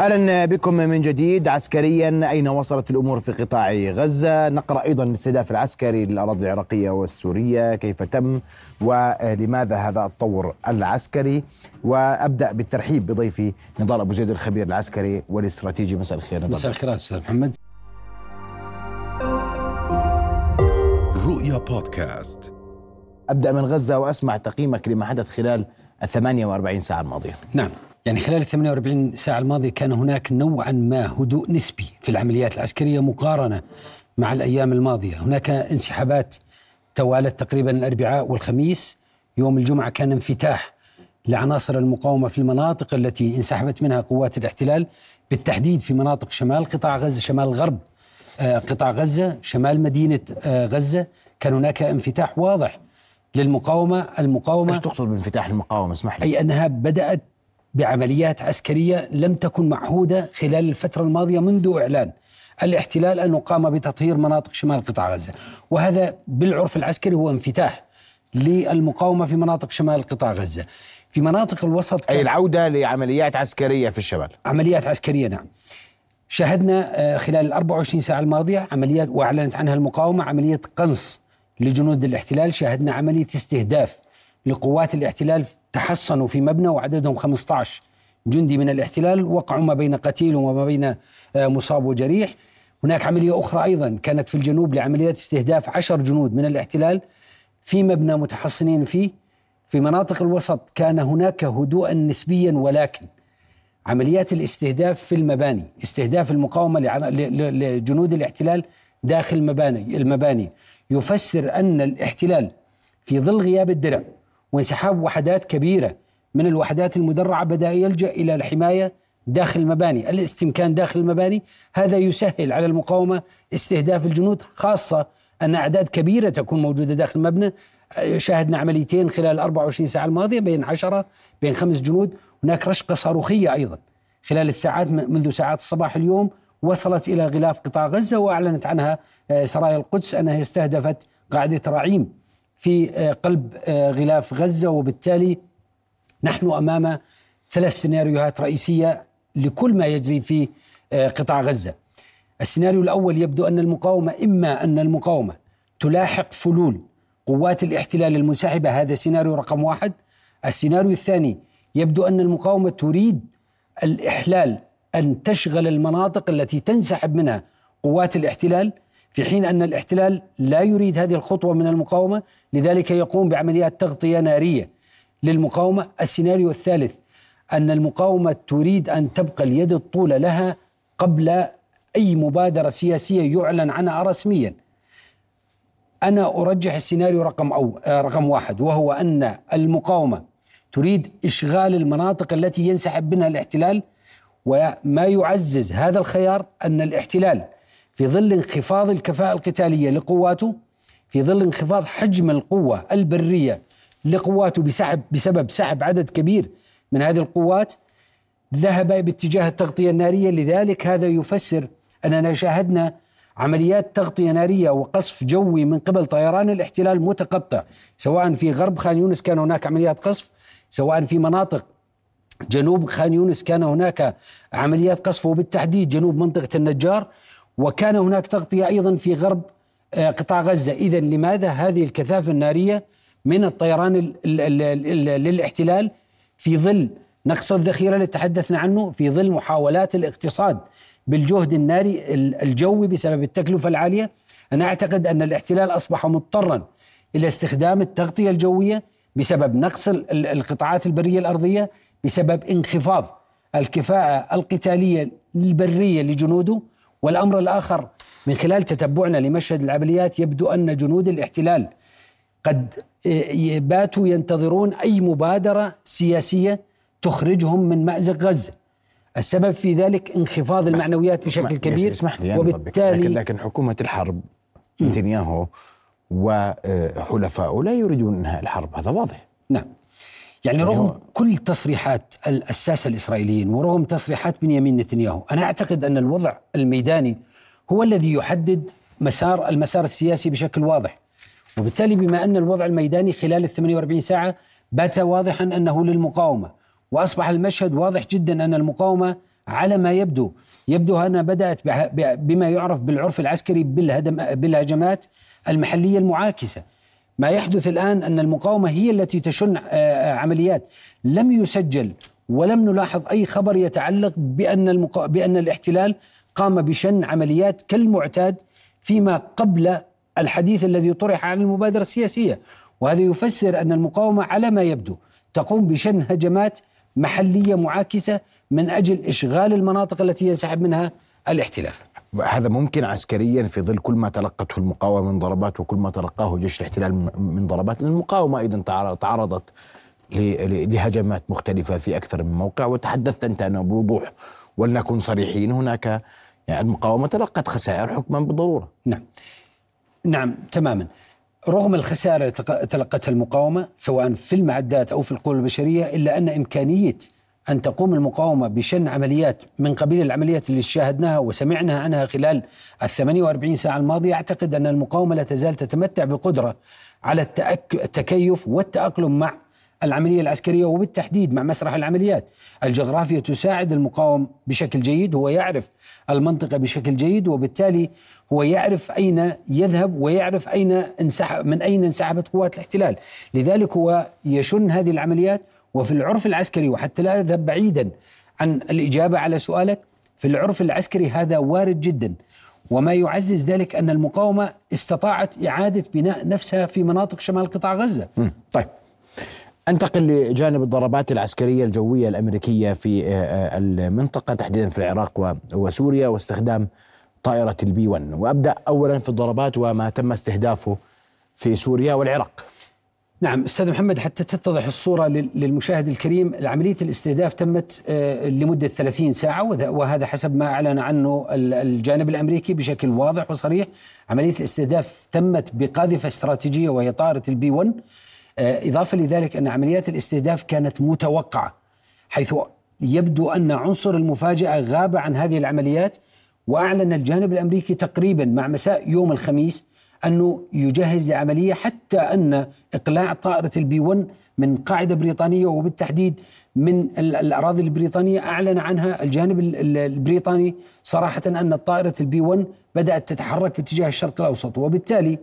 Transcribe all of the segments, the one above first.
أهلا بكم من جديد. عسكريا أين وصلت الأمور في قطاع غزة؟ نقرأ أيضا الاستهداف العسكري للأراضي العراقية والسورية. كيف تم؟ ولماذا هذا التطور العسكري؟ وأبدأ بالترحيب بضيفي نضال أبو زيد الخبير العسكري والاستراتيجي. مساء الخير نضال. مساء الخير أستاذ محمد. رؤيا بودكاست. أبدأ من غزة وأسمع تقييمك لما حدث خلال ال 48 ساعة الماضية. نعم. يعني خلال ال 48 ساعة الماضية كان هناك نوعا ما هدوء نسبي في العمليات العسكرية مقارنة مع الأيام الماضية. هناك انسحابات توالت تقريبا الأربعاء والخميس. يوم الجمعة كان انفتاح لعناصر المقاومة في المناطق التي انسحبت منها قوات الاحتلال بالتحديد في مناطق شمال قطاع غزة شمال غرب آه، قطاع غزة شمال مدينة آه، غزة. كان هناك انفتاح واضح للمقاومة المقاومة إيش تقصد بانفتاح المقاومة؟ اسمح لي. أي أنها بدأت بعمليات عسكرية لم تكن معهودة خلال الفترة الماضية منذ إعلان الاحتلال أنه قام بتطهير مناطق شمال قطاع غزة. وهذا بالعرف العسكري هو انفتاح للمقاومة في مناطق شمال قطاع غزة. في مناطق الوسط أي العودة لعمليات عسكرية في الشمال. عمليات عسكرية نعم. شاهدنا آه، خلال ال 24 ساعة الماضية عمليات وأعلنت عنها المقاومة عملية قنص لجنود الاحتلال. شاهدنا عملية استهداف لقوات الاحتلال تحصنوا في مبنى وعددهم 15 جندي من الاحتلال وقعوا ما بين قتيل وما بين آه، مصاب وجريح. هناك عملية أخرى أيضا كانت في الجنوب لعمليات استهداف عشر جنود من الاحتلال في مبنى متحصنين فيه. في مناطق الوسط كان هناك هدوءا نسبيا ولكن عمليات الاستهداف في المباني استهداف المقاومة لجنود الاحتلال داخل المباني المباني. يفسر أن الاحتلال في ظل غياب الدرع وانسحاب وحدات كبيرة من الوحدات المدرعة بدأ يلجأ إلى الحماية داخل المباني. الاستمكان داخل المباني هذا يسهل على المقاومة استهداف الجنود خاصة أن أعداد كبيرة تكون موجودة داخل المبنى. شاهدنا عمليتين خلال 24 ساعة الماضية بين عشرة بين خمس جنود. هناك رشقة صاروخية أيضا. خلال الساعات منذ ساعات الصباح اليوم وصلت إلى غلاف قطاع غزة وأعلنت عنها آه، سرايا القدس أنها استهدفت قاعدة رعيم. في آه، قلب آه، غلاف غزة وبالتالي نحن أمام ثلاث سيناريوهات رئيسية لكل ما يجري في آه، قطاع غزة. السيناريو الأول يبدو أن المقاومة إما أن المقاومة تلاحق فلول قوات الاحتلال المنسحبه هذا سيناريو رقم واحد. السيناريو الثاني يبدو أن المقاومة تريد الإحلال أن تشغل المناطق التي تنسحب منها قوات الاحتلال في حين أن الاحتلال لا يريد هذه الخطوة من المقاومة لذلك يقوم بعمليات تغطية نارية للمقاومة، السيناريو الثالث أن المقاومة تريد أن تبقى اليد الطولى لها قبل أي مبادرة سياسية يعلن عنها رسميا. أنا أرجح السيناريو رقم آه، رقم واحد وهو أن المقاومة تريد إشغال المناطق التي ينسحب منها الاحتلال وما يعزز هذا الخيار أن الاحتلال في ظل انخفاض الكفاءة القتالية لقواته في ظل انخفاض حجم القوة البرية لقواته بسحب بسبب سحب عدد كبير من هذه القوات ذهب باتجاه التغطية النارية. لذلك هذا يفسر أننا شاهدنا عمليات تغطية نارية وقصف جوي من قبل طيران الاحتلال متقطع سواء في غرب خان يونس كان هناك عمليات قصف سواء في مناطق جنوب خان يونس كان هناك عمليات قصف وبالتحديد جنوب منطقة النجار. وكان هناك تغطية أيضا في غرب آه، قطاع غزة. إذا لماذا هذه الكثافة النارية من الطيران ال- ال- ال- ال- للاحتلال في ظل نقص الذخيرة اللي تحدثنا عنه في ظل محاولات الاقتصاد بالجهد الناري ال- الجوي بسبب التكلفة العالية؟ أنا أعتقد أن الاحتلال أصبح مضطرا إلى استخدام التغطية الجوية بسبب نقص ال- ال- القطاعات البرية الأرضية بسبب انخفاض الكفاءة القتالية البرية لجنوده والأمر الآخر من خلال تتبعنا لمشهد العمليات يبدو أن جنود الاحتلال قد آه، باتوا ينتظرون أي مبادرة سياسية تخرجهم من مأزق غزة. السبب في ذلك انخفاض المعنويات بشكل كبير اسمح لي يعني. وبالتالي لكن, لكن حكومة الحرب نتنياهو وحلفائه لا يريدون إنهاء الحرب هذا واضح. نعم. يعني هو- رغم كل تصريحات ال- الساسة الإسرائيليين ورغم تصريحات بنيامين نتنياهو أنا أعتقد أن الوضع الميداني هو الذي يحدد مسار المسار السياسي بشكل واضح. وبالتالي بما أن الوضع الميداني خلال ال 48 ساعة بات واضحا أنه للمقاومة. وأصبح المشهد واضح جدا أن المقاومة على ما يبدو يبدو أنها بدأت بها- ب- بما يعرف بالعرف العسكري بالهدم بالهجمات المحلية المعاكسة. ما يحدث الآن أن المقاومة هي التي تشن آه، عمليات. لم يسجل ولم نلاحظ أي خبر يتعلق بأن, المقا... بأن الاحتلال قام بشن عمليات كالمعتاد فيما قبل الحديث الذي طرح عن المبادرة السياسية. وهذا يفسر أن المقاومة على ما يبدو تقوم بشن هجمات محلية معاكسة من أجل إشغال المناطق التي ينسحب منها الاحتلال. هذا ممكن عسكريا في ظل كل ما تلقته المقاومة من ضربات وكل ما تلقاه جيش الاحتلال من- ضربات لأن المقاومة أيضا تعر- تعرضت لهجمات مختلفة في أكثر من موقع وتحدثت أنت انه بوضوح ولنكن صريحين. هناك يعني المقاومة تلقت خسائر حكما بالضرورة. نعم. نعم تماما. رغم الخسائر التي تلقتها المقاومة سواء في المعدات أو في القوى البشرية إلا أن إمكانية أن تقوم المقاومة بشن عمليات من قبيل العمليات اللي شاهدناها وسمعناها عنها خلال ال 48 ساعة الماضية. أعتقد أن المقاومة لا تزال تتمتع بقدرة على التأك... التكيف والتأقلم مع العملية العسكرية وبالتحديد مع مسرح العمليات. الجغرافيا تساعد المقاوم بشكل جيد هو يعرف المنطقة بشكل جيد وبالتالي هو يعرف أين يذهب ويعرف أين انسحب من أين انسحبت قوات الاحتلال. لذلك هو يشن هذه العمليات وفي العرف العسكري وحتى لا أذهب بعيدا عن الإجابة على سؤالك في العرف العسكري هذا وارد جدا. وما يعزز ذلك أن المقاومة استطاعت إعادة بناء نفسها في مناطق شمال قطاع غزة. طيب. أنتقل لجانب الضربات العسكرية الجوية الأمريكية في آه، آه، المنطقة تحديدا في العراق وسوريا واستخدام طائرة البي 1 وأبدأ أولا في الضربات وما تم استهدافه في سوريا والعراق. نعم أستاذ محمد حتى تتضح الصورة لل- للمشاهد الكريم عملية الاستهداف تمت آه، لمدة 30 ساعة وهذا حسب ما أعلن عنه ال- الجانب الأمريكي بشكل واضح وصريح. عملية الاستهداف تمت بقاذفة استراتيجية وهي طائره البي 1 آه، إضافة لذلك أن عمليات الاستهداف كانت متوقعة حيث يبدو أن عنصر المفاجأة غاب عن هذه العمليات وأعلن الجانب الأمريكي تقريبا مع مساء يوم الخميس أنه يجهز لعملية حتى أن إقلاع طائرة البي 1 من قاعدة بريطانية وبالتحديد من ال- الأراضي البريطانية أعلن عنها الجانب ال- ال- البريطاني صراحة أن طائرة البي 1 بدأت تتحرك باتجاه الشرق الأوسط وبالتالي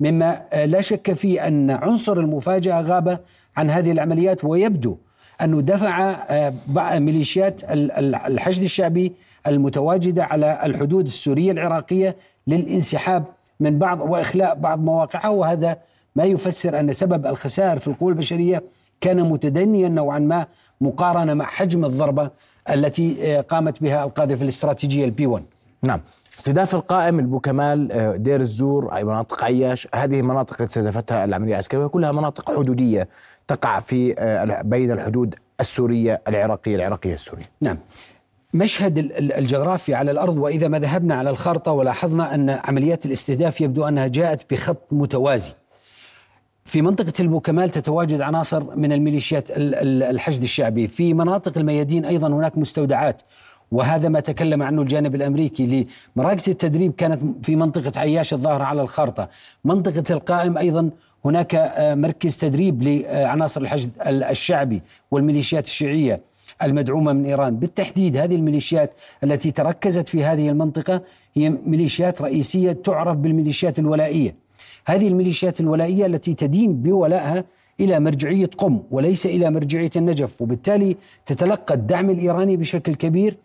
مما آه، لا شك فيه أن عنصر المفاجأة غاب عن هذه العمليات ويبدو أنه دفع آه، ميليشيات ال- ال- الحشد الشعبي المتواجدة على الحدود السورية العراقية للانسحاب من بعض وإخلاء بعض مواقعها وهذا ما يفسر أن سبب الخسائر في القوى البشرية كان متدنيا نوعا ما مقارنة مع حجم الضربة التي آه، قامت بها القاذفة الاستراتيجية البي 1 نعم. استهداف القائم البوكمال آه، دير الزور أي مناطق عياش هذه مناطق التي استهدفتها العملية العسكرية كلها مناطق حدودية تقع في آه، بين الحدود السورية العراقية العراقية السورية. نعم. مشهد ال- ال- الجغرافي على الأرض وإذا ما ذهبنا على الخارطة ولاحظنا أن عمليات الاستهداف يبدو أنها جاءت بخط متوازي. في منطقة البوكمال تتواجد عناصر من الميليشيات ال- ال- الحشد الشعبي، في مناطق الميادين أيضا هناك مستودعات وهذا ما تكلم عنه الجانب الأمريكي. لمراكز التدريب كانت في منطقة عياش الظاهرة على الخارطة، منطقة القائم أيضا هناك آه، مركز تدريب لعناصر الحشد ال- الشعبي والميليشيات الشيعية. المدعومة من إيران، بالتحديد هذه الميليشيات التي تركزت في هذه المنطقة هي ميليشيات رئيسية تعرف بالميليشيات الولائية. هذه الميليشيات الولائية التي تدين بولائها إلى مرجعية قم وليس إلى مرجعية النجف، وبالتالي تتلقى الدعم الإيراني بشكل كبير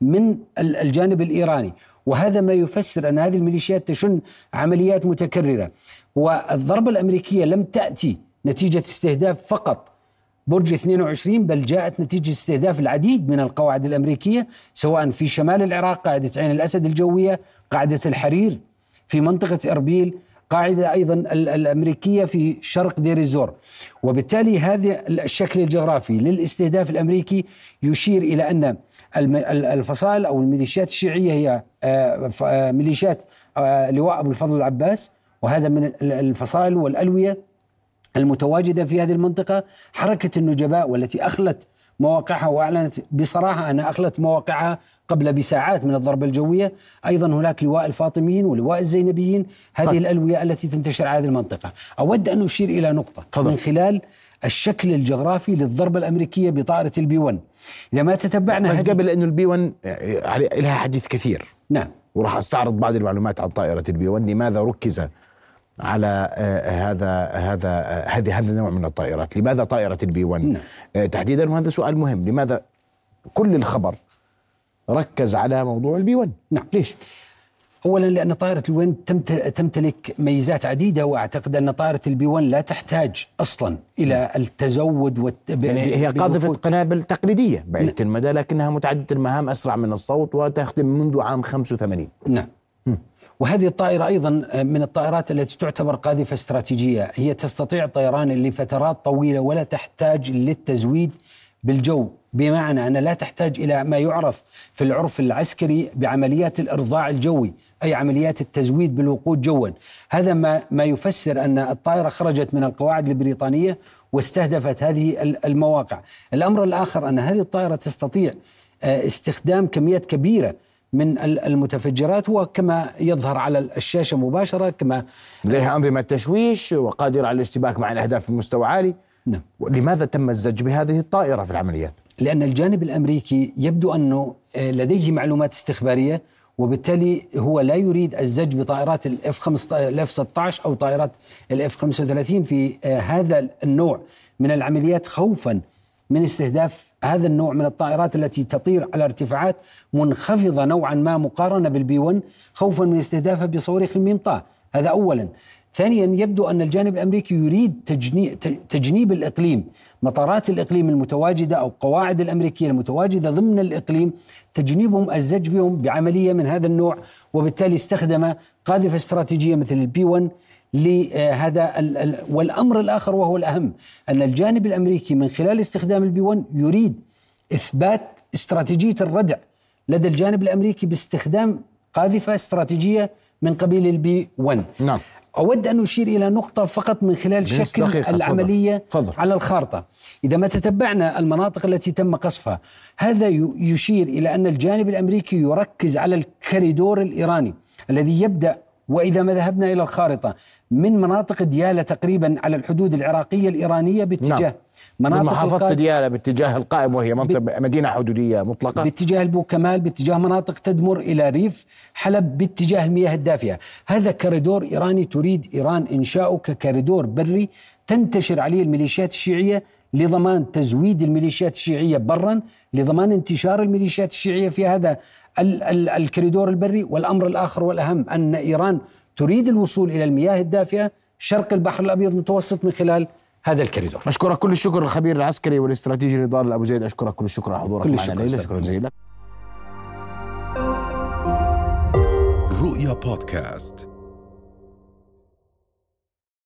من ال- الجانب الإيراني، وهذا ما يفسر أن هذه الميليشيات تشن عمليات متكررة، والضربة الأمريكية لم تأتي نتيجة استهداف فقط برج 22 بل جاءت نتيجة استهداف العديد من القواعد الأمريكية سواء في شمال العراق قاعدة عين الأسد الجوية قاعدة الحرير في منطقة إربيل قاعدة أيضا ال- الأمريكية في شرق دير الزور. وبالتالي هذا الشكل الجغرافي للاستهداف الأمريكي يشير إلى أن الفصائل أو الميليشيات الشيعية هي آه، آه، ميليشيات آه، لواء أبو الفضل العباس وهذا من ال- الفصائل والألوية المتواجدة في هذه المنطقة حركة النجباء والتي أخلت مواقعها وأعلنت بصراحة أنها أخلت مواقعها قبل بساعات من الضربة الجوية. أيضا هناك لواء الفاطميين ولواء الزينبيين هذه طيب. الألوية التي تنتشر على هذه المنطقة. أود أن أشير إلى نقطة. تفضل. من خلال الشكل الجغرافي للضربة الأمريكية بطائرة البي 1 إذا ما تتبعنا بس قبل انه البي 1 لها حديث كثير. نعم. وراح أستعرض بعض المعلومات عن طائرة البي 1 لماذا ركز على آه، هذا هذا هذه هذا النوع من الطائرات. لماذا طائرة البي 1 نعم. آه، تحديدا وهذا سؤال مهم. لماذا كل الخبر ركز على موضوع البي 1 نعم. ليش؟ اولا لأن طائرة البي 1 تمتلك ميزات عديدة وأعتقد أن طائرة البي 1 لا تحتاج أصلا إلى التزود والت... يعني هي قاذفة. قنابل تقليدية بعيدة المدى لكنها متعددة المهام أسرع من الصوت وتخدم منذ عام 85 نعم. وهذه الطائرة أيضا من الطائرات التي تعتبر قاذفة استراتيجية. هي تستطيع الطيران لفترات طويلة ولا تحتاج للتزويد بالجو. بمعنى أنها لا تحتاج إلى ما يعرف في العرف العسكري بعمليات الإرضاع الجوي أي عمليات التزويد بالوقود جوا. هذا ما, ما يفسر أن الطائرة خرجت من القواعد البريطانية واستهدفت هذه ال- المواقع. الأمر الآخر أن هذه الطائرة تستطيع آه، استخدام كميات كبيرة من ال- المتفجرات وكما يظهر على الشاشة مباشرة كما لديها أنظمة تشويش وقادره على الاشتباك مع الأهداف بمستوى عالي نعم لماذا تم الزج بهذه الطائرة في العمليات؟ لأن الجانب الأمريكي يبدو أنه آه، لديه معلومات استخبارية وبالتالي هو لا يريد الزج بطائرات الإف 15 الإف 16 أو طائرات الإف 35 في آه، هذا النوع من العمليات خوفا من استهداف هذا النوع من الطائرات التي تطير على ارتفاعات منخفضة نوعا ما مقارنة بالبي 1 خوفا من استهدافها بصواريخ المنطاه هذا اولا. ثانيا يبدو أن الجانب الأمريكي يريد تجنيب الإقليم، مطارات الإقليم المتواجدة أو قواعد الأمريكية المتواجدة ضمن الإقليم تجنيبهم الزج بهم بعملية من هذا النوع وبالتالي استخدم قاذفة استراتيجية مثل البي 1 لهذا ال- ال- والأمر الآخر وهو الأهم أن الجانب الأمريكي من خلال استخدام البي 1 يريد إثبات استراتيجية الردع لدى الجانب الأمريكي باستخدام قاذفة استراتيجية من قبيل البي 1 نعم. أود أن أشير إلى نقطة فقط من خلال شكل دقيقة،. العملية تفضل. على الخارطة إذا ما تتبعنا المناطق التي تم قصفها هذا يشير إلى أن الجانب الأمريكي يركز على الكريدور الإيراني الذي يبدأ وإذا ما ذهبنا إلى الخارطة من مناطق ديالى تقريبا على الحدود العراقية الإيرانية باتجاه نعم. من مناطق محافظة القاد- ديالى باتجاه القائم وهي منطقة مدينة حدودية مطلقة. باتجاه البو كمال باتجاه مناطق تدمر إلى ريف حلب باتجاه المياه الدافئه، هذا كوريدور إيراني تريد إيران إنشاؤه ككوريدور بري تنتشر عليه الميليشيات الشيعية لضمان تزويد الميليشيات الشيعية برا، لضمان انتشار الميليشيات الشيعية في هذا ال- ال- الكوريدور البري، والأمر الآخر والأهم أن إيران تريد الوصول إلى المياه الدافئة شرق البحر الأبيض المتوسط من خلال هذا الكوريدور. أشكرك كل الشكر الخبير العسكري والاستراتيجي نضال أبو زيد. أشكرك كل الشكر. على حضورك كل معنا أستاذ. شكرا جزيلا. رؤيا بودكاست.